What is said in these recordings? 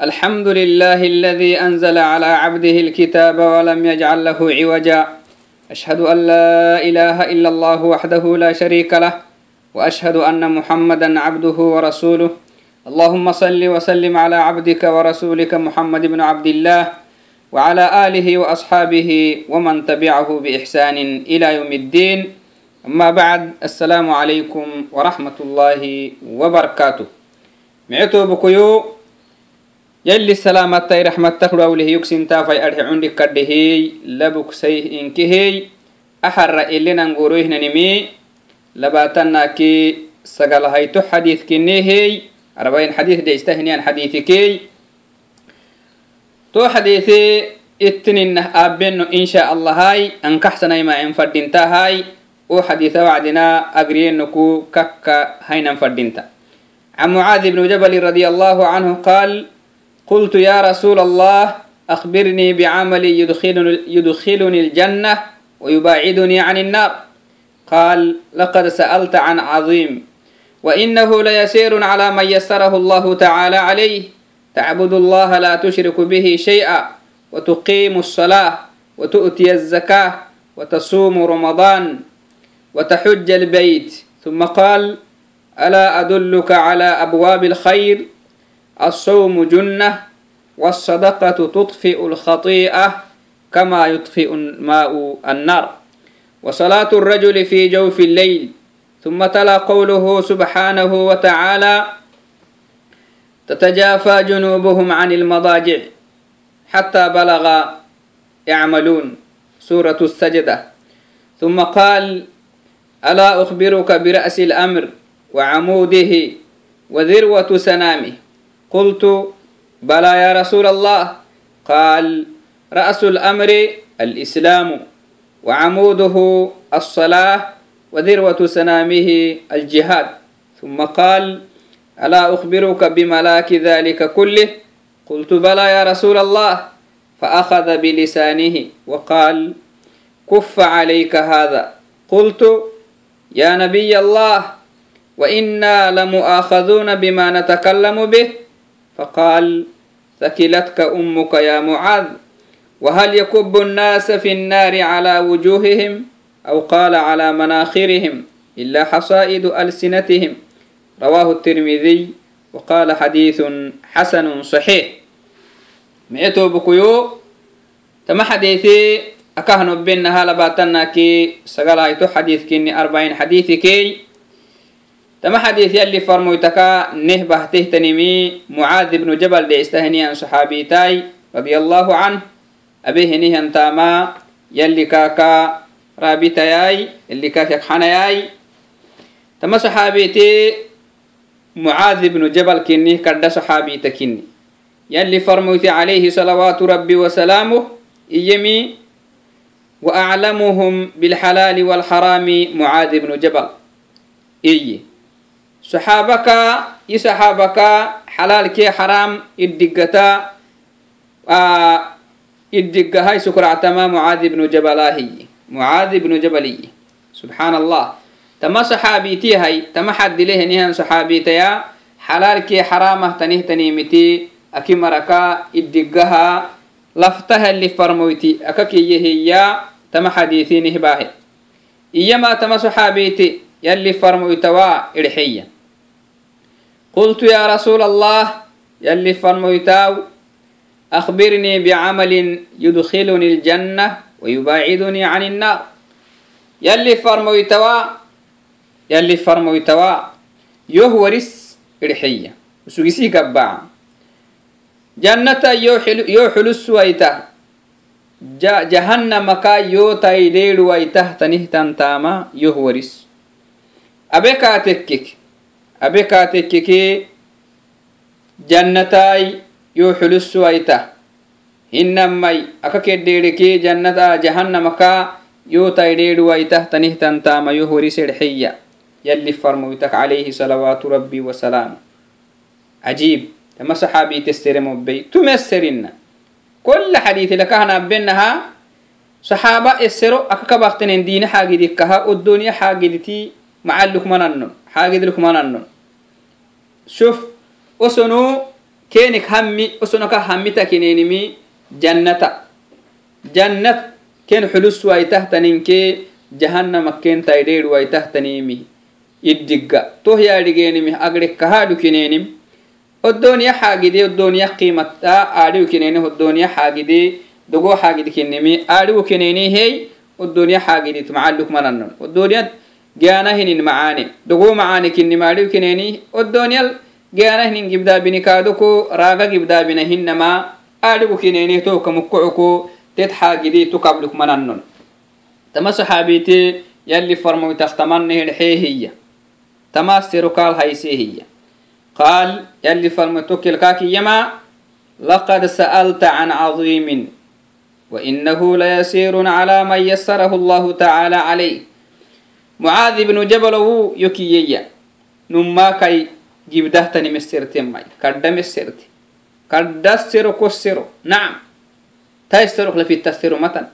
الحمد لله الذي أنزل على عبده الكتاب ولم يجعل له عوجا أشهد أن لا إله إلا الله وحده لا شريك له وأشهد أن محمدا عبده ورسوله اللهم صل وسلم على عبدك ورسولك محمد بن عبد الله وعلى آله وأصحابه ومن تبعه بإحسان إلى يوم الدين أما بعد السلام عليكم ورحمة الله وبركاته معتو بكيو yalli salaamattai raxmattahlu awlih yugsintaafai adhe cundik kadhihiy labuksaih axara ilinangoroihnanimi labaatanaaki sagalahayto xadiid kinnehiy arbain xadiid deistahinian xadiitikey to xadiite ittininah aabenno insha allahai ankaxsanayma en fadhintahay o xadiita wacdina agriyennoku kakka hainan fadhinta can mucaadi bnu jabali radi allahu canhu qaal قلت يا رسول الله أخبرني بعمل يدخلني, يدخلني الجنة ويباعدني عن النار قال لقد سألت عن عظيم وإنه ليسير على من يسره الله تعالى عليه تعبد الله لا تشرك به شيئا وتقيم الصلاة وتؤتي الزكاة وتصوم رمضان وتحج البيت ثم قال ألا أدلك على أبواب الخير الصوم جنة والصدقة تطفئ الخطيئة كما يطفئ الماء النار. وصلاة الرجل في جوف الليل ثم تلا قوله سبحانه وتعالى تتجافى جنوبهم عن المضاجع حتى بلغ يعملون سورة السجدة. ثم قال ألا أخبرك برأس الأمر وعموده وذروة سنامه؟ قلت بلى يا رسول الله قال رأس الأمر الإسلام وعموده الصلاة وذروة سنامه الجهاد ثم قال ألا أخبرك بملاك ذلك كله قلت بلى يا رسول الله فأخذ بلسانه وقال كف عليك هذا قلت يا نبي الله وإنا لمؤاخذون بما نتكلم به فقال ثكلتك أمك يا معاذ وهل يكب الناس في النار على وجوههم أو قال على مناخرهم إلا حصائد ألسنتهم رواه الترمذي وقال حديث حسن صحيح مئتو بكيو تما حديثي أكهن بينها لباتنا كي سقلايتو حديث كيني أربعين حديثي كي tama xadiis yali farmoytaka neh bahtehtanimi mucaad ibnu jabal dheistahenihan saxaabiitai radiallahu can abehenihan taama yali kaaka raabitayai yali kaakyakxanayai tama saxaabiite mucaad ibnu jabal kinni kadha saxaabiita kinni yali farmoyti calayhi salawaatu rabbi wasalaamuh iyemi wa aclamuhum bilxalaali walxaraami mucaad ibnu jabal. Iyi saxaabaka yi saxaabaka xalaalkee xaraam iddigata iddigahay sukractama mucaadi ibnu jabalahiy mucaadi ibnu jabaliy subxaan allah tama saxaabiitiyahay tama xadilehenihan saxaabiitaya xalaalkee xaraamah tanihtanimiti aki maraka iddigaha laftahalli farmoyti aka kiyahiya tama xadiitinihbaahe iyama tama saxaabiiti yalli farmoytawaa irxeya قلت يا رسول الله يلي فرمويتاو أخبرني بعمل يدخلني الجنة ويباعدني عن النار يلي فرمويتوا يلي فرمويتوا يوه ورس إرحية وسوكسي قبعا جنة يو حلس ويته جهنم كا يو تايدير ويته تنه تنتاما يوه ورس أبكا تكك abekaatekkekee jannataay yoo xulusuaita hinammai aka keddheedhekee jannataa jahannamakaa yoo taydheedhuwaitah tanihtan taamayoh wari sedxeya yalli farmoytak calayhi salawaatu rabbi wasalaamu cajiib tama saxaabiitessere mobbey kolla xadiite lakahanabbenahaa saxaaba essero aka kabaqtenen diine xaagidikkaha oddoniya xaagiditi macallukmanannon xaagidilukmanannon شوف وسنو كينك همي أسنك همي تكينينمي جنة جنة كين حلوس واي تحتنينكي جهنم كين تايدير واي تحتنيمي إدقا تو هي أدقينمي أقرك كهادو كينينم الدنيا حاجدي الدنيا قيمة آدو كينيني الدنيا حاجدي دقو حاجدي كينيمي آدو كينيني هي الدنيا حاجدي تمعلق مننن الدنيا جانا هنين معاني دقو معاني كني مالو كينيني الدنيا جانا هنين جبدا بني كادوكو راغا جبدا بنا هنما آدو كينيني تو كمكعكو تتحاجدي تقبلك مننن تما صحابيتي يلي فرمو تختمنه الحيه هي تماستر قال هيسي هي قال يلي فرمو توكل كاكي يما لقد سألت عن عظيم وإنه ليسير على من يسره الله تعالى عليه معاذ بن جبل هو يكييا نما كي جبده تني مسرتي ماي كدم مسرتي كدسر كسر نعم تايسترق لفي التستر متن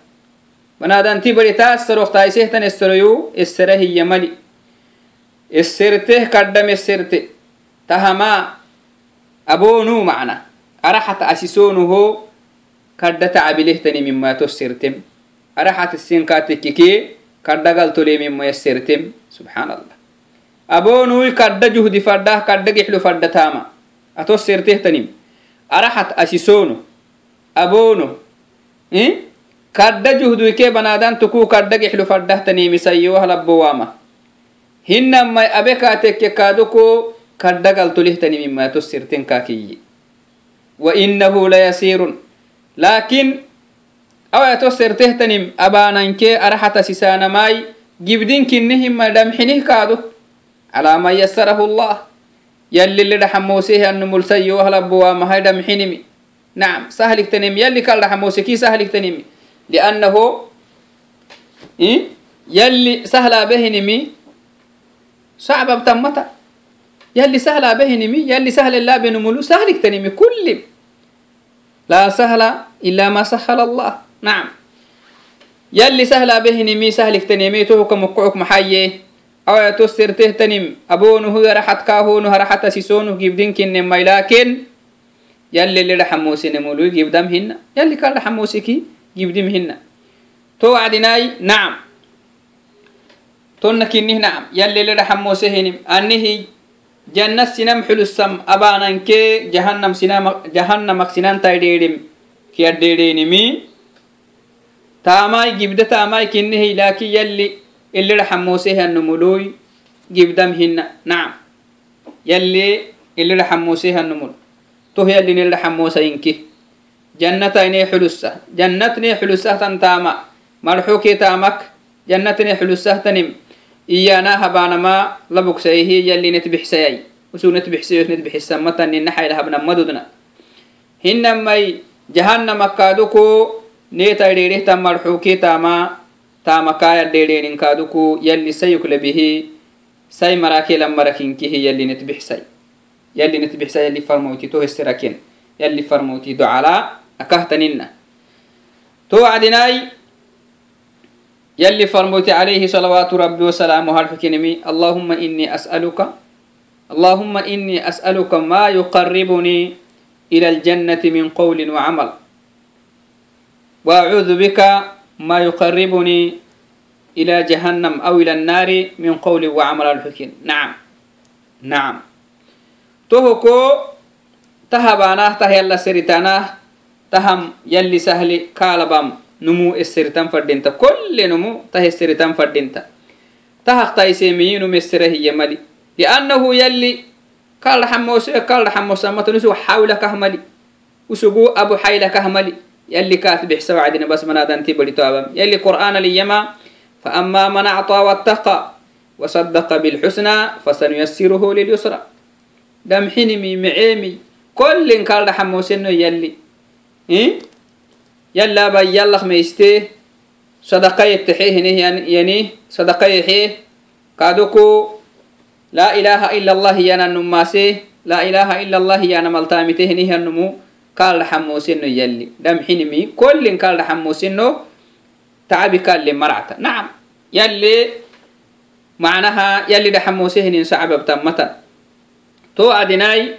بنادان تبري تاسترق تايسه تن استريو استره هي ملي استرته كدم استرته تهما أبونو معنا أرحت أسيسونه هو كدت عبله تني مما تسرتم أرحت السين كاتككي kadhagal toleemimmoya sertem subxaan allah aboonuy kadha juhdi fadhah kadha gixlu fadha taama atos sertehtanim arahat asisoono aboono eh? kadha juhduyke banaadan tukuu kadha gixlu fadhahtanimisayyowah labbowaama abe kaatekke kaadoko kadhagal tolehtanimimmayatos serten kaakiyye wa innahu layasiirun laakin awayato sertehtanim abaananke araxata sisaanamaai gibdinkinihima dhamxinih kaado calaa man yasarahu llah yallile dhaxamoosehi annumulsayo wahlabowaamahay dhamxinimi nacam sahligtanim yalli kal dhaxamoose kii sahligtanimi liannaho yalli sahlaabehinimi sacbabtammata yalli sahlaabehinimi yalli sahlelaabenumulu sahligtanimi kullim. Laa sahla ilaa maa sahala allah. إيه؟ يلي سهلا بهنمي صعب بتمتا يلي سهلا بهنمي يلي سهل الله بنمولو سهلك تنمي كل لا سهل إلا ما سهل الله نعم يلي سهل به نمي سهلك تنميته كمقعك محيي أو يتسر تهتنم أبونه رحت كاهونه رحت سيسونه جيبدين كنمي لكن يلي اللي رحموسي نمولو جيبدم هن يلي كان رحموسيكي جيبدم هن توعدناي نعم تنكنه نعم يلي اللي رحموسي هنم أنه جنة سنم حلو السم أبانا كي جهنم سنم جهنم سنان تايديرم كي أديرينمي taamai gibda taamai kinnehi laakin yalli ilira xamosehanumului gibdam hinna. Naam. Yalli ilira xamosehanumul toh yallin ilira xamosa inki. Jannatainee xulusa jannatnee xulusahtan taama. Marxukee taamak jannatnee xulusahtanim iyaanaa habaanamaa labugsaihi yallinet bixsayai usunet bixsayosnet bixisamataninaxaylahabnamadudna hinamai سيه يلي نتبح سيي وسو نتبح سيه نتبح السمة نحي لها بنا مدودنا هنما جهنم كادوكو نيتا ديريه تم مرحوكي تاما تاما كايا ديرين كادوكو يلي سيك لبه سي مراكي لما ركينكي يلي نتبح سي يلي نتبح سي يلي فرموتي تو السراكين يلي فرموتي دعالا أكهتننا تو عدناي يلي فرموتي عليه صلوات ربي وسلامه الحكينمي اللهم إني أسألك اللهم إني أسألك ما يقربني إلى الجنة من قول وعمل وأعوذ بك ما يقربني إلى جهنم أو إلى النار من قول وعمل الحكيم نعم نعم تهكو تهباناه تهيلا سريتاناه تهم يلي سهل كالبام نمو السرتان فردينتا كل نمو ته السرتان فردينتا تهق تايسيمي نمو السره يملي لأنه يلي قال حموس قال حموس ما تنسو حول كهملي وسقو أبو حيل كهملي يلي كاتب حساب عدنا بس من هذا بدي توابم يلي قرآن اليما فأما من أعطى واتقى وصدق بالحسنى فسنيسره لليسرى دم حنمي معيمي كل قال حموس إنه يلي إيه يلا با يلا خميستي صدقة يتحيه يعني صدقة يحيه كادوكو لا إله إلا الله يانا النماسي لا إله إلا الله يانا ملتامته نيه النمو kal dhaxamuusino yalli. Dhamxinimi kollin kaal dhaxamuusino taabi kalle maracta nacam yalli macnaha yalli dhaxamuusehinin sacababtammata to adinai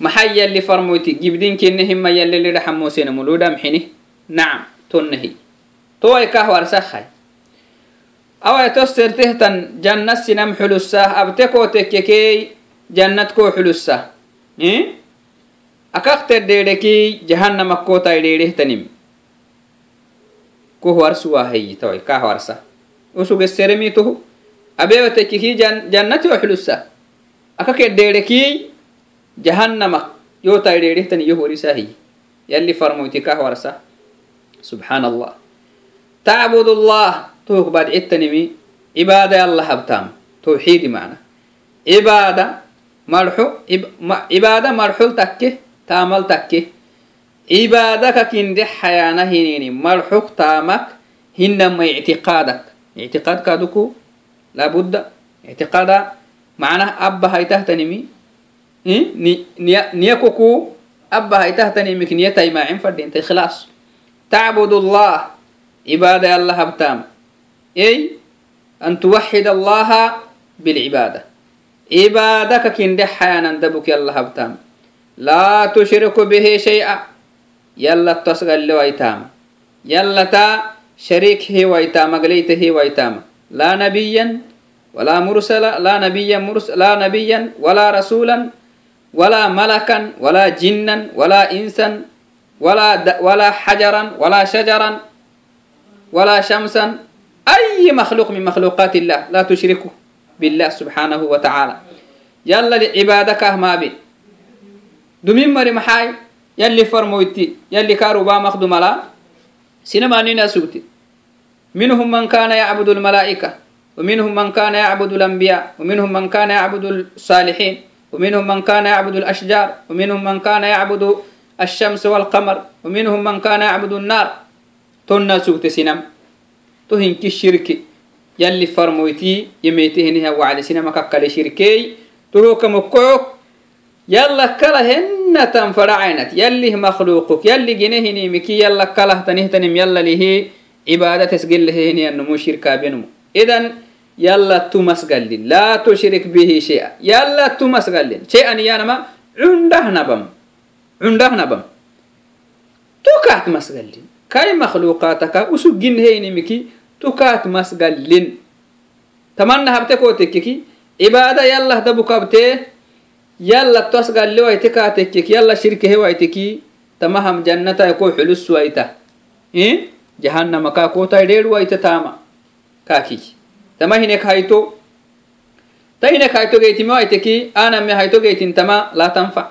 maxay yalli farmoyti gibdinkinne hima yalli li dhaxamuusina mulu dhamxini nacam tonnahi towai kah warsakhay awai tostertehtan jannat sinam xulussah abte kootekkekey jannat koo xulussah eh? akaqtedheedhekii jahannamakkootai jahanama ko howarsuwaaheyitawai ka howarsa usugesseremituhu abeewatekkikii jannati oxulussa akakeddheedhekii jahannamak yotai dheedhehtani yo horisaahiyi yalli farmoyti ka howarsa subxaan allah tacbudu allah badcittanimi cibaada allah habtaam. Tawxiidi macna cibaada marxu cibaada marxul takke تكه تامل تكه عبادة كين دي حيانا هنيني مرحوك تامك هنما اعتقادك اعتقاد كادوكو لابد اعتقادا معناه أبا هاي تهتنمي نيكوكو أبا هاي تهتنمي كنيتا ما عين فردين خلاص تعبد الله عبادة الله هبتام أي أن توحد الله بالعبادة عبادك كن حيانا دبك الله هبتام لا تشرك به شيئا يلا تسغل ويتام يلا تا شريك هي ويتام قليت هي ويتام لا نبيا ولا مرسلا لا نبيا مرسل لا نبيا ولا رسولا ولا ملكا ولا جنا ولا إنسا ولا ولا حجرا ولا شجرا ولا شمسا أي مخلوق من مخلوقات الله لا تشركوا بالله سبحانه وتعالى يلا لعبادك ما بي دمين مري محاي يلي فرمويتي يلي كارو با مخدوم لا سينما نينا سوتي منهم من كان يعبد الملائكة ومنهم من كان يعبد الأنبياء ومنهم من كان يعبد الصالحين ومنهم من كان يعبد الأشجار ومنهم من كان يعبد الشمس والقمر ومنهم من كان يعبد النار tonna sugte sinam to hinki shirki yalli farmoyti yemetehiniha wacli sinama kakkale shirkey turoka mokkook yalla kala hennatan faracaynat yallih makhluquk yalli ginehinimiki yalla kalah tanihtanim yalla lihi عبادتس قل هيني النمو شركا بينمو إذن يلا تمس قلن لا تشرك به شيئا يلا تمس قلن شيئا يانما عنده نبم عنده نبم تكات مس قلن كاي مخلوقاتك وسجن هيني مكي تكات مسجلين تمنى هبتك وتككي عبادة يلا دبك yala tosgalle waite kaatekkek yala shirkehe waiteki tamaham jannatai e ko xulus waita. Jahannama kaa kotai dheer waita taama. Kaakij. Tama hinek hayto ta hinek hayto geytime waiteki a namme hayto geytin tama laa tanfa.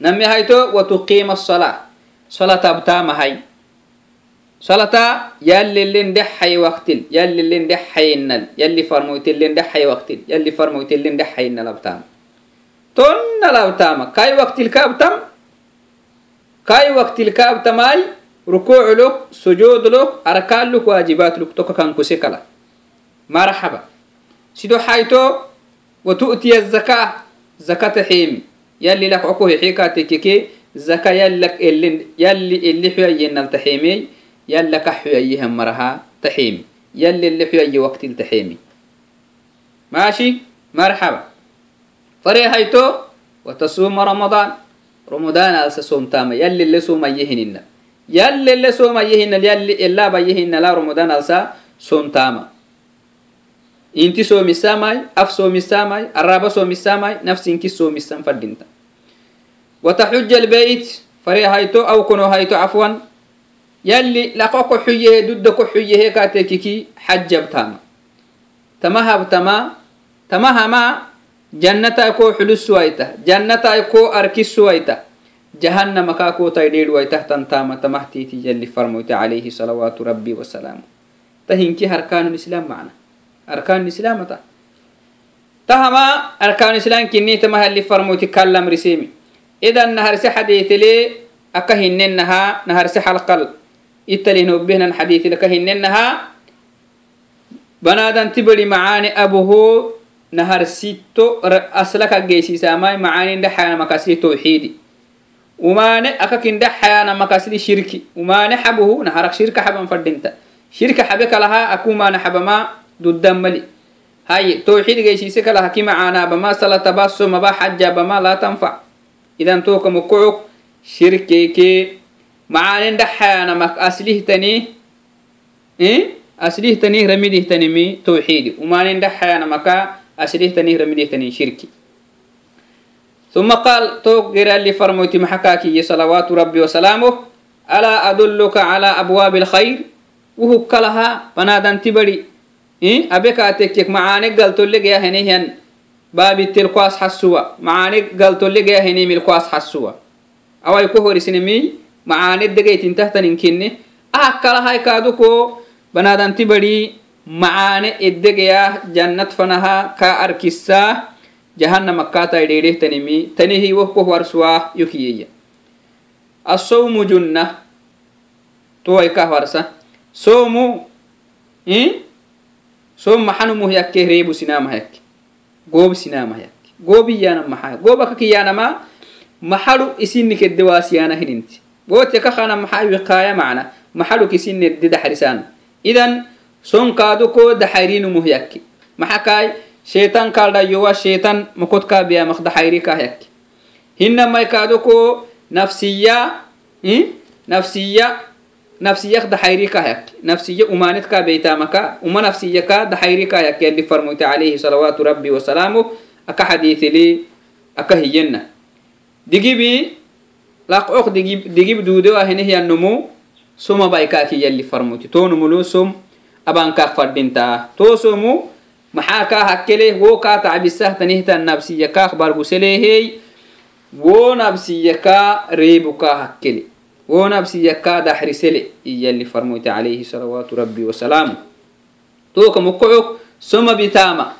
Namme hayto watuqiima asala solatab taamahay solata yallilin dhexay waktin yallilin dhexayinnal yalli farmoytillin dhexay waktin yalli farmoytillin dhexayinnal abtaama tonna laabtaama kai waktilkaabtam kai waktilkaabtamaai rukuuculog sujuudlog arkaalug waajibaatulog tokka kankuse kala. Marxaba. Sido xaytoo watu'tiya zakaa? Zakata xiimi. Yalli lak oko hixiikaatekeke zaka yallak ellen yalli elli xuyayyenal taxeemey yallaka xuyayyehan marahaa taxeemi yalli elli xuyayye waktil taxeemi maashi? Marxaba. اللي يلي اللي حيي نلتحيمي يلا كحو أيهم مرها تحيمي يلي اللي حو أي وقت التحيمي ماشي مرحبا فري هيتو وتصوم رمضان رمضان ألسا صوم تاما يلي اللي صوم أيهن يلي اللي صوم أيهن يلي إلا بيهن لا رمضان ألسا صوم تاما inti soomisaamay af soomisaamay araba soomisaamay nafsinki soomisan fadinta wataxuja albeit fare hayto aw kono hayto cafwan يلي لقى كحيه ضد كحيه كاتككي حجب تاما تما jannata ko xulusuwaita jannata ko arkisuwaita jahannama ka ko taidheedwaita tantama tamahtiiti jalli farmoyte alayhi salawaatu rabbi wasalaamu tahinki arkaanu islam macna arkaanu islaamata tahama arkaanu islam kinni tamahalli farmoyti kallam idan naharse xadeetele aka hinnenaha naharse xalqal italinobbehnan xadeetele ka hinnenaha banaadanti bari macaane abuhoo naharsitto aslakageysiisamai macanindaxaanamakasli tawxiidi umaane akakindhaxaanamakasli shirki umaane xabuhu naharak shirka xaban fadhinta shirka xabe kalaha akumaana xabama duddamali haye tawxiid geysiise kalaha ki macaanaabama salatabasomaba xajaabama laa tanfac idan tookamukucog shirkeekee macaanindhaxaanamak aslihtani aslihtani ramidihtani mi tawxiidi umaanindhaxaanamaka dhaxayanamaka aslihtanih ramidihtanin shirki ثم قال توك اللي فرموتي محكاكي صلوات ربي وسلامه ألا أدلك على أبواب الخير وهو كلها بنادن تبري إيه أبيك أتكك معانك قلت لك يا هنيهن بابي التلقاس حسوا معانك قلت لك يا هني ملقاس حسوا أو يكوهر سنمي معانك دقيت انتهت ننكني أكلها يكادوكو بنادن تبري macaane eddegayaa jannat fanaha kaa arkisaa jahannamakkatai dheedhehtanimi tanihi wohkohwarsuwaa yokiyeya asawmu junna tuwaikahwarsa somu som maxanumuh yakke reebu sinamaha yakke goobi sinamaha yakke goobiyaana maxaa goobaka kiyaanama maxalu isinnikeddewaasiyaana hininti. Gootyaka kana maxaa wiqaaya macna maxalu kisinnededaxrisaana idan sonkaadukoo daxayriinu muhyakki. Maxa kaay sheetan kaadhayowa sheetan makodkaabiyamaq daxayri kahyakki hinamay kaadukoo nafsiya nafsiya nafsiyak daxayri kahyakki nafsiya umaanid kaabeytamaka uma nafsiya ka daxayri kahyakki yaddi farmoyte alayhi salawaatu rabbi wasalaamu aka xadiitili aka hiyenna digibi laqcok digib duudewa henehyanumu suma baykaaki yalli farmoyti toonumulu sum som abankak fadinta to somu maxaa kaa hakkele wo kaa tacbisah tanihtan nabsiyakaak barguselehey wo nabsiyakaa reebukaa hakkele wo nabsiyakaa daxrisele iyalli farmoyte alayhi salawaatu rabbi wasalaamu toka mukocok soma bitama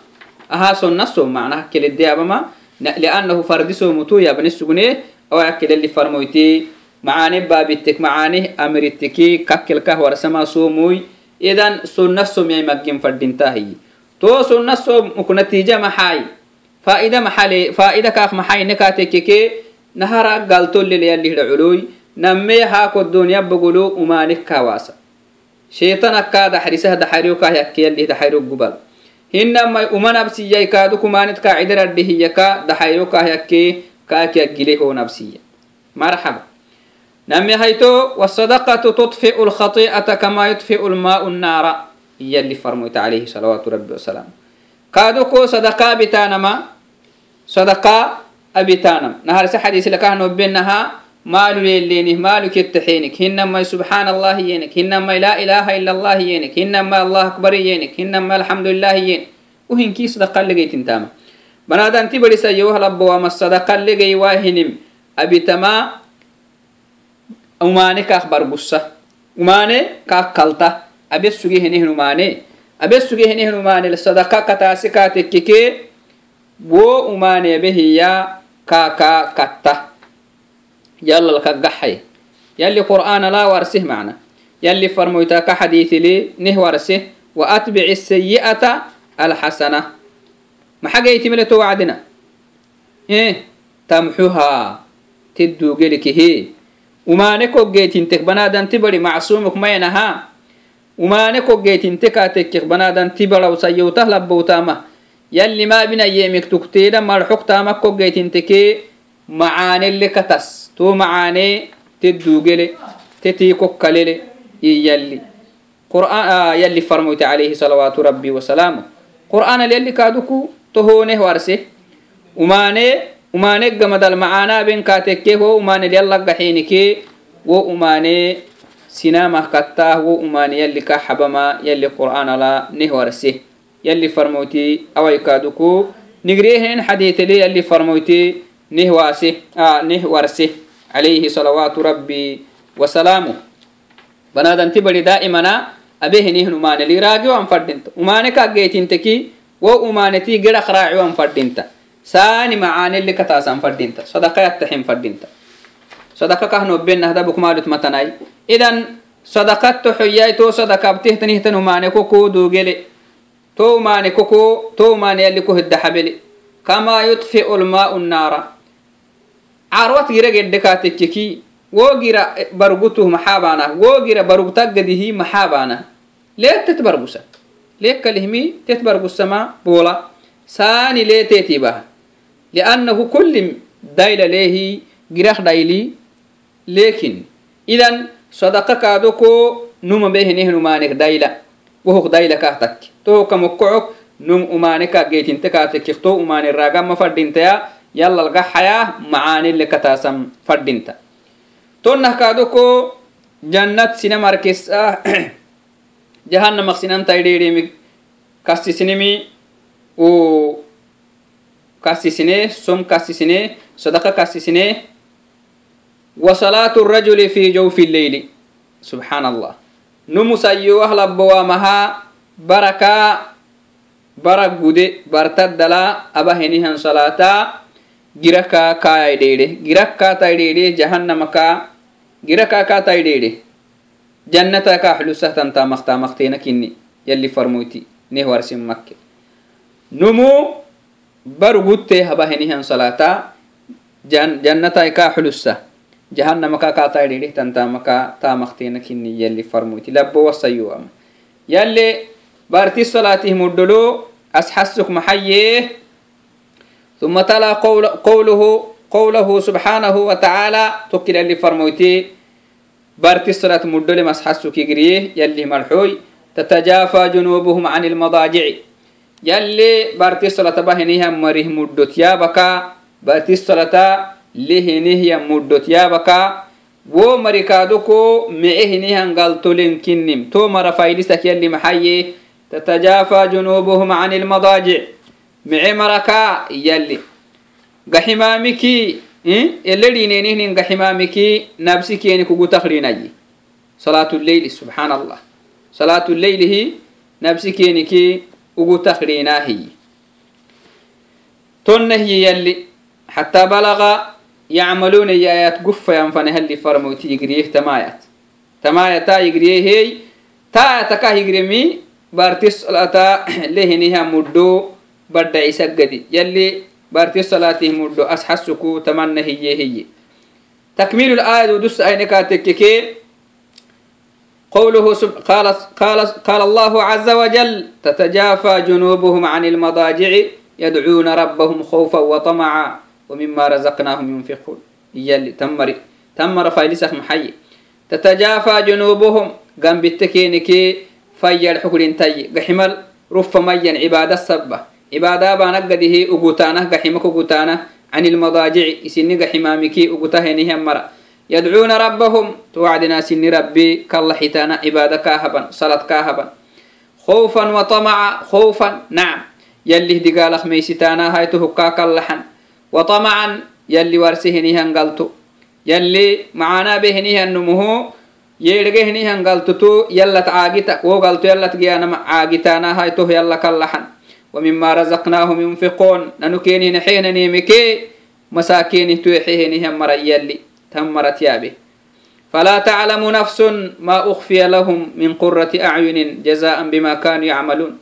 aha sonna som macna hakkele deabama liannahu fardisomutu yabne sugne awa hakkelelli farmoyte macaane baabittek macaane amiriteki kakkelkah warsama somoy idan sonna somyay maggin fadintahiyi to sunna so muku natija maxay faa'ida maxale faa'ida kaak maxayne kaatekeke nahara galtollele yallihda culoy namme haako dunya bogolo umanik kawaasa shaytan akkaa daxrisah daxariyo kaah yakke yallih daxariyo gubal hinamai uma nabsiyay kaadu kumanit kaacidaradhihiyaka daxariyo kaah yakke kaaki aggile ho nabsiya marxaba نمي هيتو والصدقة تطفئ الخطيئة كما يطفئ الماء النار يلي فرموت عليه صلوات ربي وسلام كادوكو صدقة بتانما صدقة أبتانم نهار سحديث لك بينها مال يلينه مالك يتحينك هنما سبحان الله ينك هنما لا إله إلا الله ينك هنما الله أكبر ينك هنما الحمد لله ينك وهن كي صدقة لقيت انتاما بنادان تبري سيوه لبوا وما الصدقة لقي واهنم أبتما umane kaak bargussa. Umane kaak kalta. Abesuge henehen abe abesuge henehen umaane. Sadaka kataase kaatekkeke wo umaane abehiya kaaka katta. Yallal kaggaxay yalli qur'aana laa warsih macna yalli farmoyta ka xadiitili nih warsih. Wa atbici sayi'ata alxasana maxagaytimile to wacdina? Eh, Tamxuhaa tedduugelikihi umaane koggeetintek banaadanti bari macsumuk maynaha umane koggeetinte kaatekkek banadan tibaraw sayyowtah labbowtaama yalli maabina yeemik tukteeda marxoktaama koggeetinteke macaanelle katas to macaane te duugele te tii kokkalele iyalli yalli. Farmoyte alayhi salawaatu rabbi wasalaamu qur'aanal yalli kaaduku tohooneh warse. Umaane umaane gamadal macaanaa ben kaatekke ho umaanel yallaggaxiinike wo umaane sinamah kattah wo umani yalli ka xabama yalli qur'aan ala nih warse. Yalli farmoyti awaykaduku nigrehen xadiitele yalli farmoyti nih waase nih warse. Alayhi salawaatu rabbi wasalaamu banadanti bari daa'imana abehinih umaneli raagiwan fadhinta umane kaggeetinteki wo gerak raaciwan fadhinta saani macaaneli kataasan fadhinta sadaqa yattahin fadhinta sadaqa kahnobbenahda bukmaalut matanay idan sadaqatto xoyyay to sadaqabtehtanihtan umane koko dugele to umane koko to umane yalli ko hiddaxabele kama yudfi'u lma'u nnaara carwat gira gedde kaatekkeki wo gira bargutuh maxaa baanah wo gira barugtaggadihi maxaa baanah leet tet bargusa leekkalihmi tet bargusama boola saani leeteetibaha liannahu kullim dayla leehi girak daili lekin idan sadaqa kaadoko numa beheneh numanek daila wohok daila kah takki tohoka mokkocok num umaneka geetinte kaatekik to umane ragama fadhintaya yallalga xaya macaanile kataasam fadhinta tonnah kaadoko jannat sina markesa jahannamak sinantaidheedhemi kassisinimi u kassisine som kassisine sadaqa kassisine وصلاة الرجل في جوف الليل سبحان الله نمسيو أهل بوامها بركة برك بودي برتدلا أبا هنيهن صلاة جركا كاي ديدي جركا تاي ديدي جهنم كا جركا كا تاي ديدي جنة كا حلوسة تنتا مختا مختينا كني يلي فرموتي نهوار سم مكة نمو برغوتي هبا هنيهن صلاة جن جنة كا حلوسة jahannamaka kaataidhidih tantamaka tamaktina kinni yalli farmuyti labbo wasayuama yalle barti salatih muddolo asxasuk maxaye ثم تلا قول قوله قوله سبحانه وتعالى تكل اللي فرموتي بارت الصلاة مدل مسحسك يجريه يلي مرحوي تتجافى جنوبهم عن المضاجع yalli barti solata bahinihyan marih muddot yaabaka barti solata lihinihyan muddot yaabaka wo marikaadoko mice hinihan galtolen kinnim. To mara faydisak yalli maxaye tatajaafa junubuhum can ilmadaajic mice maraka yalli. Gaximaamiki eledhinenihnin eh? gaximaamiki nabsi keni kugu takhrinayi salaatu lleyli subxaan allah salaatu lleylihi nabsi ugu taqriinaa hiyi tonne hiyi yalli xataa balaga yacmaluuna yaayat guffayanfane halli farmoyti yigriyeh tamaayat. Tamaaya taa yigriyeheey taayata kah yigrimi barti solata lehiniha muddo badda isaggadi yalli barti solatih muddo asxasuku tamanna takmiilu laayad udusa ayne tekkekee قوله سب... قال... قال... قال الله عز وجل تتجافى جنوبهم عن المضاجع يدعون ربهم خوفا وطمعا ومما رزقناهم ينفقون يلي تمر تمر فايلسك محي تتجافى جنوبهم قام بالتكينكي فير حكر تي قحمل رف ميا عبادة السبة عبادة بانقده أقوتانه قحمك أقوتانه عن المضاجع سن قحمامكي أقوتهنه مرة يدعون ربهم توعدنا سن ربي كالله حتانا عبادة كاهبا صلاة كاهبا خوفا وطمعا خوفا نعم يلي دقالخ ميستانا هايته كاكا اللحن وطمعا يلي ورسهني هنقلتو يلي معانا بهني هنمه يلقهني هنقلتو تو يلا تعاقتا وقلتو يلا تقيانا عاقتانا هاي تو يلا كلحن ومما رزقناهم ينفقون ننكيني نحين نيمكي مساكيني توحيهني همر يلي تمرت يابي فلا تعلم نفس ما أخفي لهم من قرة أعين جزاء بما كانوا يعملون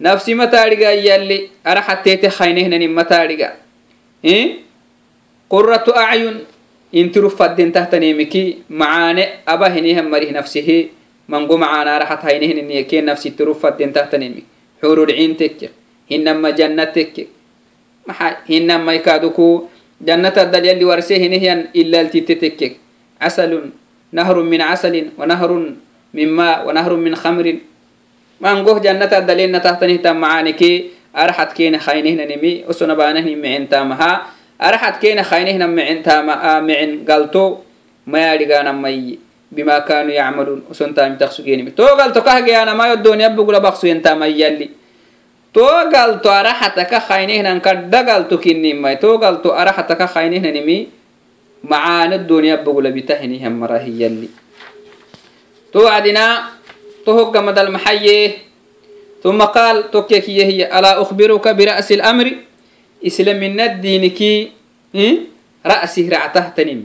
نفسي متارجا يلي أرحت تيتي خينهن متارجا قرة أعين انترو فدين تحت نيمكي معاني أبا هنيهم مريه نفسه منقو معانا راحت هينهن نيكي نفسي ترو فدين تحت نيمي حور العين تك هنما جنة تك هنما يكادوكو جنة الدل يلي ورسيه هنهيان إلا التتتك عسل نهر من عسل ونهر من ماء ونهر من خمر منقوه جنة الدلين تحت نهتم معانكي أرحت كين خاينهن نمي أسنا بانه معن تامها أرحت كين خاينهن معن تاما معن قالتو ما يلقانا مي بما كانوا يعملون أسن تام تخسجين تو قالتو كهجي أنا ما يدون يبقوا لبخسو ينتام يلي تو قالتو أرحتك خاينهن كدا قالتو كني ما تو قالتو أرحتك خاينهن نمي معان الدنيا بقول بتهني هم مراه يلي تو عدنا تو هو مدى المحيه ثم قال توكيك هي ألا أخبرك برأس الأمر إسلام من الدين كي رأسه رعته تنم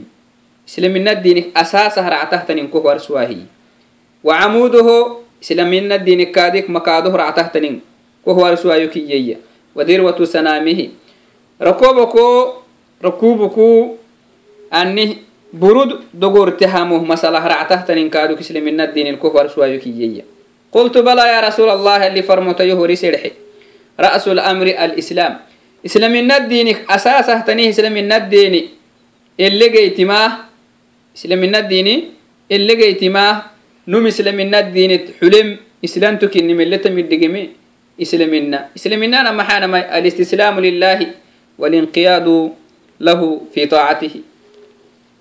إسلام من الدين أساسه رعته تنم كهور سواهي وعموده إسلام من الدين كادك مكاده رعته تنم كهور سواهي كي وذروة سنامه ركوبكو ركوبكو أني برود دقور تهامه مسألة رعته تنم كادك إسلام من الدين الكهور سواهي كي قلت بلى يا رسول الله اللي فرمت يهوري سرحي رأس الأمر الإسلام إسلام الدين أساسه تنيه إسلام الدين elegeytimaa islamina diini elegeytimaa num islamina diinit xulem islantu kinimeletamidhigimi islamina islaminana maxaanamay alistislaamu lilahi walinqiyaadu lahu fi taacatihi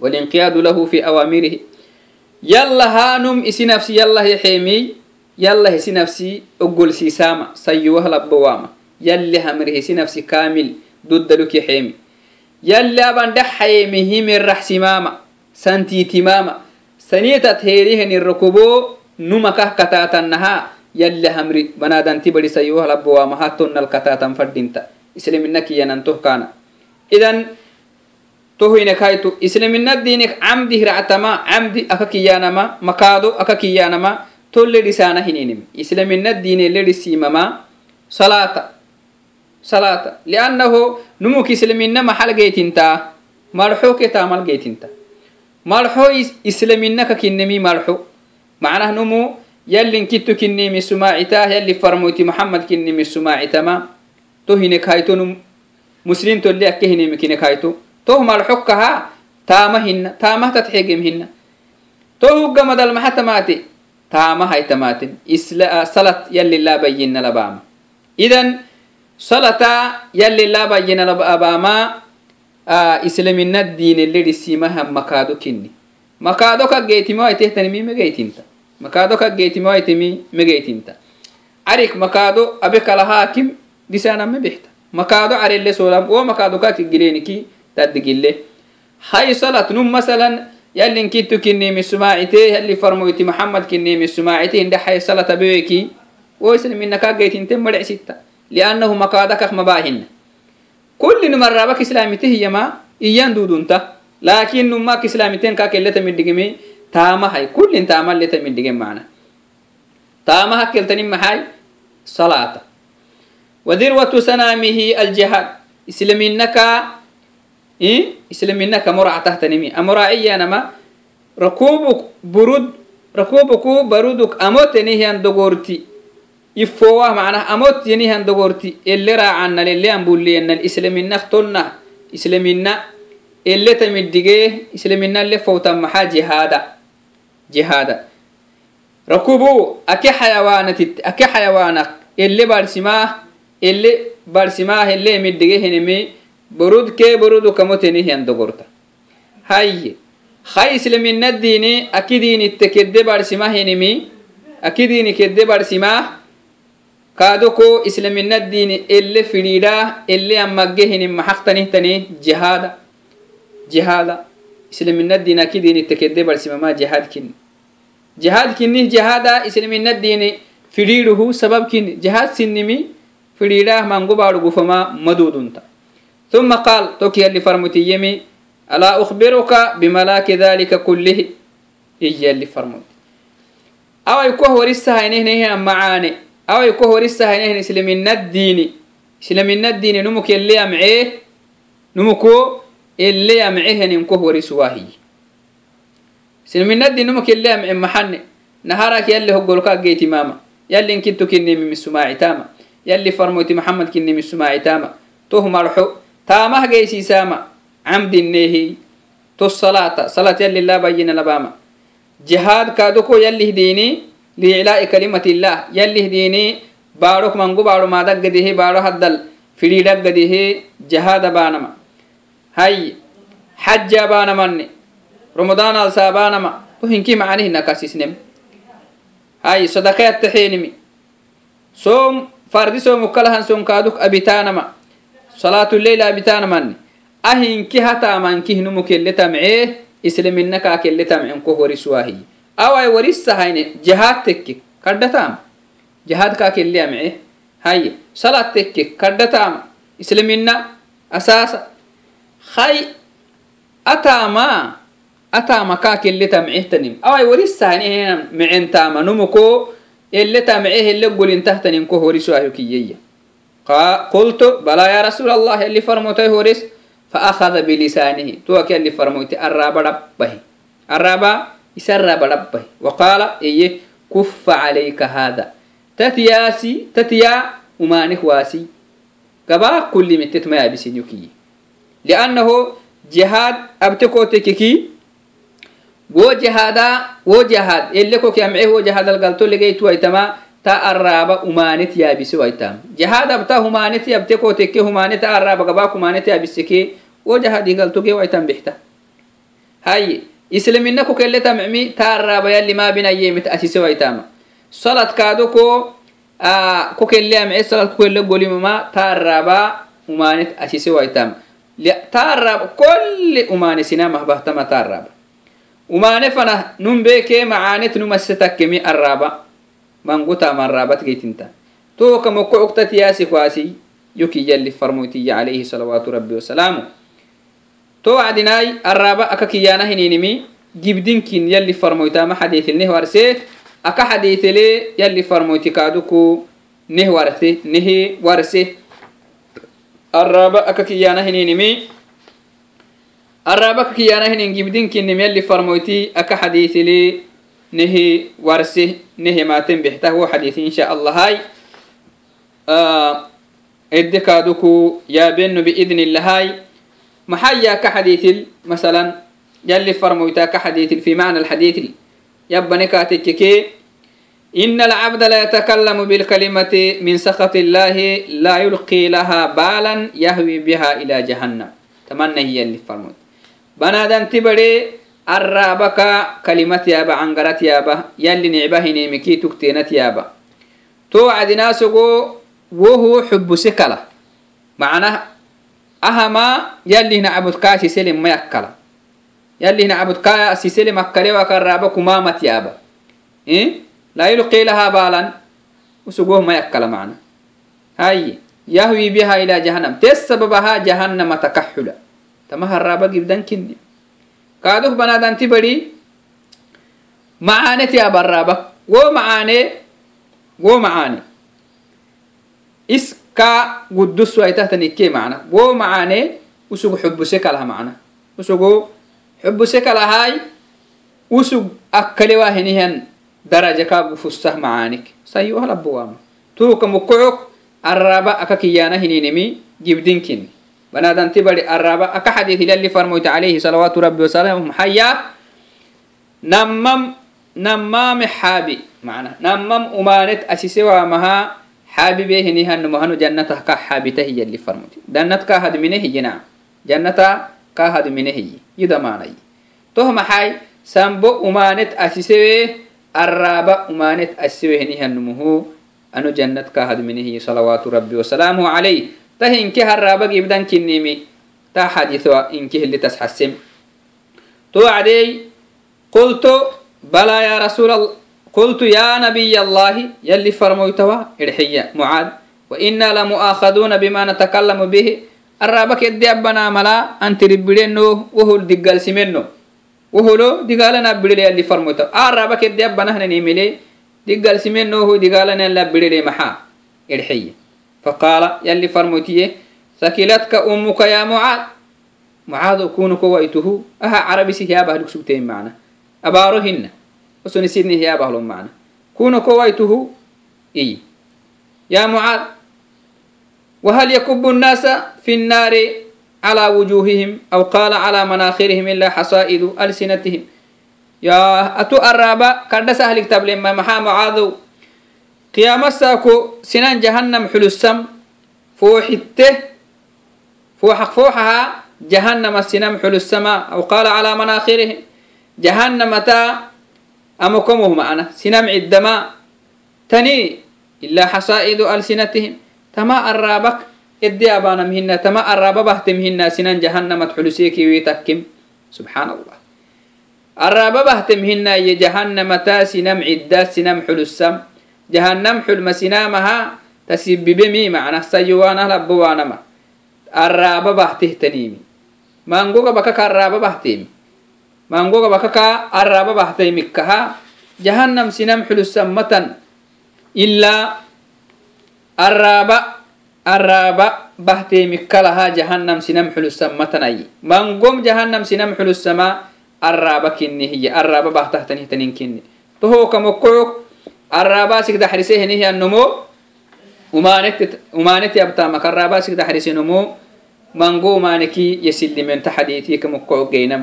walinqiyaadu lahu fi awaamirihi. Yalla haanum isi nafsi yallah yaxeemiy yallah isi nafsi ogolsiisaama sayyuwah labbowaama yalli hamrih isi nafsi kaamil duddaluk yaxeemi yalli aban dhaxayeemi himirraxsimaama santiitimaama saniitat heerihenirrokoboo numakah kataatannaha yalli hamri banaadanti badi sayyuwah labbowaama hattonnal kataatan faddinta islamina kiyanantoh kaana idan tohuine kaitu islamina dinik camdi hiractama camdi aka kiyanama makaado to ledhisaana hininim islamina dine ledhisimama salata salata liannahu numuk islamina maxal geytinta marxo ke taamal geytinta marxo islamina ka kinnemi marxo macnah numu yallin kittu kinnimi sumaacita yalli farmoyti muhammad kinnimi sumaacitama to hine kayto num muslim tolle akke hinimi kine kayto toh malxokkaha taama hinna taamah tatxegem hinna to huggamadal maxatamaate taama haytamaten salat yalli laabayina labaama idan salata yalli laabayina labaama islamina diine ledhisimaha makaado kinni makaado ka geetimo aytehtanimi megeytinta makaado kaggeytimi waytimi megeytinta arik makaado abe kala haakim disaaname bixta. Makaado carelle solam wo makaado kakigileniki taddigille hay salat num masalan yallin kinimi sumaacite yalli farmoyti mohamad kinimi sumaacite inde hay salat abeweki wo islamina kaggeytinte madhecsitta liannahu makaada kak mabaahina kulli numarabak islamite hiyama iyan duudunta. Laakin numak islamiten kakeleta taamahay kullin taamaleta midhigen mana taama hakkeltani maxay? Salaata. Wadirwatu sanaamihi aljihaad islaminaka islaminaka moractahtanimi amoraaciyanama rakubuk burud rakubuku baruduk amotenihian dogorti. Ifowah macnah amot yenihian dogorti. Ele raacannal ele anbuliyannal islaminah tonnah islamina ele tamiddigee islamina fowtan maxaa jihaada. jihaada rakubu ake xayawaanatit ake xayawaanak ele barsimaah ele barsimaah ele emiddige heneme برود كي برود كمتني هي دغورتا هاي هاي اسلامين الديني اكيدين التكدي بارسما هنمي اكيدين كدي بارسما كادوكو اسلامين الديني اللي فريدا اللي اما جهن محقتني تني جهاد جهاد اسلامين الدين اكيدين التكدي بارسما ما جهاد كن جهاد كني جهاد اسلامين الديني فريده سبب كن جهاد سنمي فريدا مانغو بارغو فما مدودونتا ثم قال توكي اللي فرمتي يمي ألا أخبرك بملاك ذلك كله إيا اللي فرمت أو يكوه ورسها إنه نهي معاني أو يكوه ورسها إنه سلمنا الدين سلمنا الدين نمك اللي أمعيه نمكو eleya mecehenin koh wari suwahiy silminaddinumak eleya mece maxane naharak yalli hoggolkaag geyti maama yalli inkittu kinnimi misumaacitaama yalli farmoyti maxamed kinnimi sumaacitaama toh marxo taamah geysiisaama camdineehi to salaata salaat yalli laabayina labaama. Jihaad kaadoko yallihdiini liiclaa'i kalimati illaah yallihdiini baarok mangu baaro maadaggadehe baaro haddal fidhiidhaggadihe jihaada baanama hay xaji abaanamanne romadaan alsaabaanama uhinkii macani hinakasisnem hay sadaqe attaxeenimi soom fardi soomukalahan sonkaaduk abitaanama salaatuleyl abitaanamanne ahinki hataamankihnumu kelle tamcee islaminakaa kelle tamcenko horiswaahiy awai warisahayne jahaad tekke kaddhataama jahaad kaa kelle amcee hay salaad tekke kaddhataama islamina asaasa hay atama atama ka kelle tamcehtanim awai warisahanehena mecen tama numuko ele tamceh ele golintahtanim ko horisu ahu kiyeya qultu bala ya rasul allah yalli farmotoy horis faakada bilisanihi tuwaki yalli farmoyti araba dhapbahi araba isaraba dhapbahi waqala eye kuffa calayka hada tatiyaasi tatiya umaanih waasi gabaa kulli mittetmayaabisin yukiye لأنه jihaad abte kotekeki wo jihada wo jihad ele koki amce wo jihadal galto legeytu waitama ta arraba umanet yaabise waitam jihad abta humanet abte koteke humanet arraba gabak humanet yaabiseke wo jihadi galtoge waitam bixta haye islamina kokele tamcmi ta arraba yalli ma binayemit asise waitama salat kaado ko kokele amce salat kokele golimama ta arraba umanet asise waitam ta arraba kolle umane sinamah bahtama ta arraba umane fana num beke macanet numasetakkemi arraba. Manguta marrabat geytinta to kamoko cugtat yaasi kwasi yoki yalli farmoytiya alayhi salawatu rabbi wasalaamu to wacdinai arraba aka kiyana hininimi gibdinkin yalli farmoytama xadiitilneh warse aka xadiitele yalli farmoyti kaaduku neh warte nehe warse arraba aka kiyana hininimi arraba aka kiyana hinin gibdinkinim yalli farmoyti aka xadiitele nehe warse nehe maten bixtah wo xadiisi insha allah hay edde kaaduku yaabeno biidni illahay maxaa yaa ka xadiitil masalan yalli farmoytaa ka xadiitil fi macna alxadiitil yabbane kaatekkeke إن العبد لا يتكلم بالكلمة من سخط الله لا يلقي لها بالا يهوي بها إلى جهنم تمنى هي اللي فرمت بنادم تبري الرابك كلمة يابا عنقرت يابا يلي نعبه نيمكي تكتينت يابا توعد ناسقو وهو حب سكلة معناه أهما يلي نعبد كاسي سلم ما يكلا يلي نعبد كاسي سلم أكلي وكرابا كمامة يابا إيه؟ laa yulqii lahaa baalan usugoh mayakkala macna haye yahwi biha ila jahanam te sababaha jahannama takaxula tama haraba gibdankinni kaaduh banaadanti badi macaaneti abaraba go macaane go macaane iska guddusu aitahtanikke macna go macaane usug xubuse kalaha macna usugo xubuse kalahay usug akkalewaahinihan daraja kaagu fussah macaanik sayuhal abuwaama tuuka mukkocok arraba aka kiyaana hininimi gibdinkin banadanti bari arraba aka xadiid hilalli farmoyta calayhi salawaatu rabbi wasalaamu um maxaya namam namaame xaabi mana namam umaanet asise waamaha xaabi beehini hanu mahanu jannatah ka xaabita hiyalli farmoyti jannat kaa hadmine hiyina jannata kaa hadmine hiyi yidamaanayi toh maxay sambo umaanet asisewee معنى تهم حي سنبو أمانت أسيسوا الرابع أمانت أسوهني هنمه أنو جنة كهد منه صلوات ربي وسلامه عليه تهين كه الرابع يبدأ كنيمي تا حديثوا إنك اللي تسحسم تو عدي قلت بلى يا رسول الله قلت يا نبي الله يلي فرموتوا إرحية معاذ وإنا لمؤاخذون بما نتكلم به الرابع كدي أبنا ملا أنت ربلينو وهو الدقال سمنو وهلو دقالنا بدلي اللي فرموتا آرابا كدي أبنا هنا نيملي دقال سمين نوهو دقالنا لا بدلي محا إرحية فقال يلي فرموتيه ثكلتك أمك يا معاذ معاذ أكون كويته أها عربي سيابه لك سبتين معنا أباروهن وسنسيدني هيابه لهم معنا كون كويته إي يا معاذ وهل يكب الناس في النار على وجوههم أو قال على مناخرهم إلا حصائد ألسنتهم يا أتو الرابع كرد سهل كتاب لما محا معاذو قيام الساكو سنان جهنم حلو السم فوحته فوحق فوحها جهنم السنام حلو السماء أو قال على مناخرهم جهنم تا أمكمه معنا سنام عدما تني إلا حصائد ألسنتهم تما الرابك edi abanamhina tama arababahtemhinasinan jahanamat xuluseekiwi takkim. Subxaan allah arababahtemhinaye jahanamata sinam cidda sinam xulussam. Jahanam xulma sinamaha tasibibemi macna sayuwaanah labbowaanama arababahtihtaniimi maangogabakaka arababahtiimi maangogabakaka arababahtaymikkaha jahanam sinam xulussam matan. Ilaa araba الرابع بهتي مكلها جهنم سنم حلو السمتني من قم جهنم سنم حلو السماء الرابع كني هي الرابع بهته تنه تنين كني تهو كمقعك الرابع سيك دحرسه هي النمو ومانت ومانت يبتا مك الرابع سيك دحرسه نمو منقو مانكي يسل من تحديثي كمكو جينم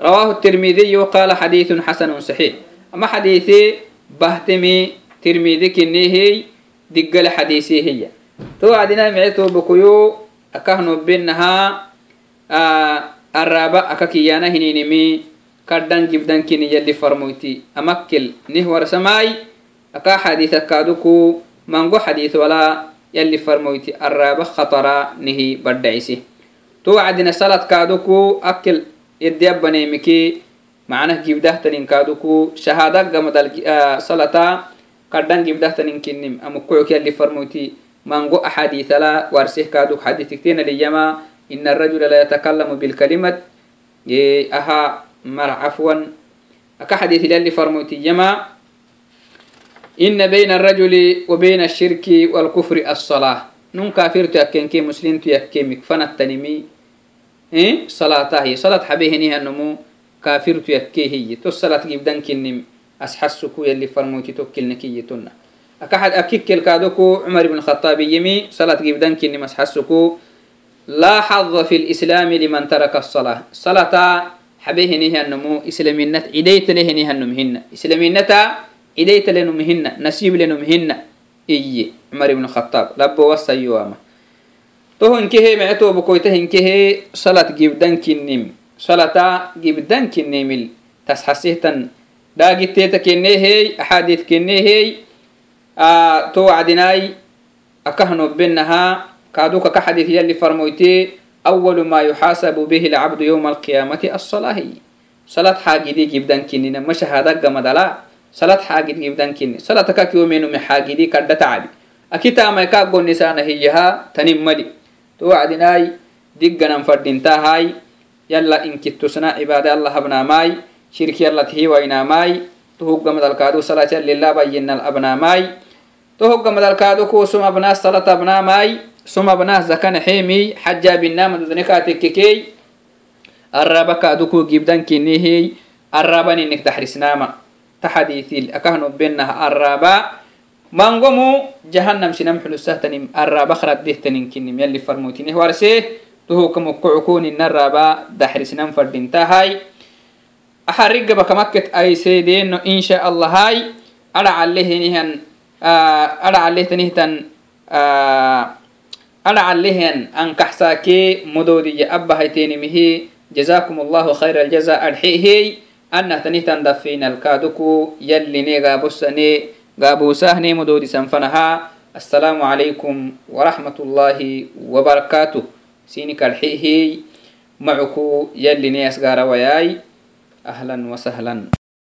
رواه الترمذي وقال حديث حسن صحيح أما حديثي بهتمي ترمذي كنيه دقل حديثي هي to wacdinai mice tobakoyo akahnobenaha araba aka kiyana hininimi kaddan jibdankini yalli farmoyti. Amakkel nih warsamai aka xadiis akaaduku mango xadiis wala yalli farmoyti. Araba khatara nihi badhaisi to wacdina saladkaaduku akkel yaddiabaneemiki macnah gibdahtaninkaduku shahadagamadal salata kaddan gibdahtaninkinim amukucuk yalli farmoyti. mango axadiitala warsih kaaduk xadiitiktenaliyama ina arajula la yatakallamu bilkalimat aha mar cafwan aka xadiitilali farmoytiyama إن بين الرجل وبين الشرك والكفر الصلاة. نون كافر تأكين كي مسلم تأكين مكفنة تنمي. إيه؟ صلاة هي. صلاة حبيه نيها النمو كافر تأكيه هي. تو الصلاة جيب دنك النم أسحسكو يلي فرموتي توكل نكي akaxad akikkelkaadoko cumar ibn khataab yimi salaad gibdankini masxasuku laa xada fi lislaami liman taraka asala salata xabehenihanamu islaminat cidaytalehenihannumhina islaminata cidaytalenumhina nasiiblenumhina iye cumar ibn khataab labo wasayoama toho hinkehe mecetobokoyta hinkehe salat gibdankinim salata gibdankinimil tasxasihtan dhaagitteeta kenneehey axaadiit kenneehey to wacdinai akahnobinaha kaduka ka xadit yali farmoyte awl ma yuxaasabu bihi lcabdu yuma alqiyamati asalahi salad xaagidi gibdankinina mashahadagamadala salad xaagid gibdankini salad akakiyomenume xaagidi kadha tacdi akitamai ka gonisana hiyaha tanin mali to wacdinai digganan fadhintahai yalla inkittusna cibaada alla habnaamai shirki yalla tihiwainaamai tuhugamadalkaadu salat yallilaabayinal abnaamai tohogamadalkaado kuwo sum abnaa salat abnaamai sum abnaa zakanaxeemi xajaabinnaamadadnekaatekkekey araba kaado kuwo gibdankinihey arabaninnek taxrisnaama taxadiitil akahnobenah araba mangomu jahanam sinam xulusahtanim araba khraddehtaninkinim yalli farmoytineh warsee tohokamokkocukuninaraba daxrisnam fadhintahay axarigabakamaket aiseedeeno insha allahai adhacalehenihan adhacalehtanihtan adhacalehen ankaxsaakee modoodiya abbahaitenimihi jazakum allahu khayra aljaza adhehey annahtanihtan dafinalkaaduku yalline gaabosane gaabuusaahne modoodisanfanaha assalaamu calaykum warahmat ullaahi wabarakaatuh sinik adhehey macuku yalline asgaarawayaay ahlan wasahlan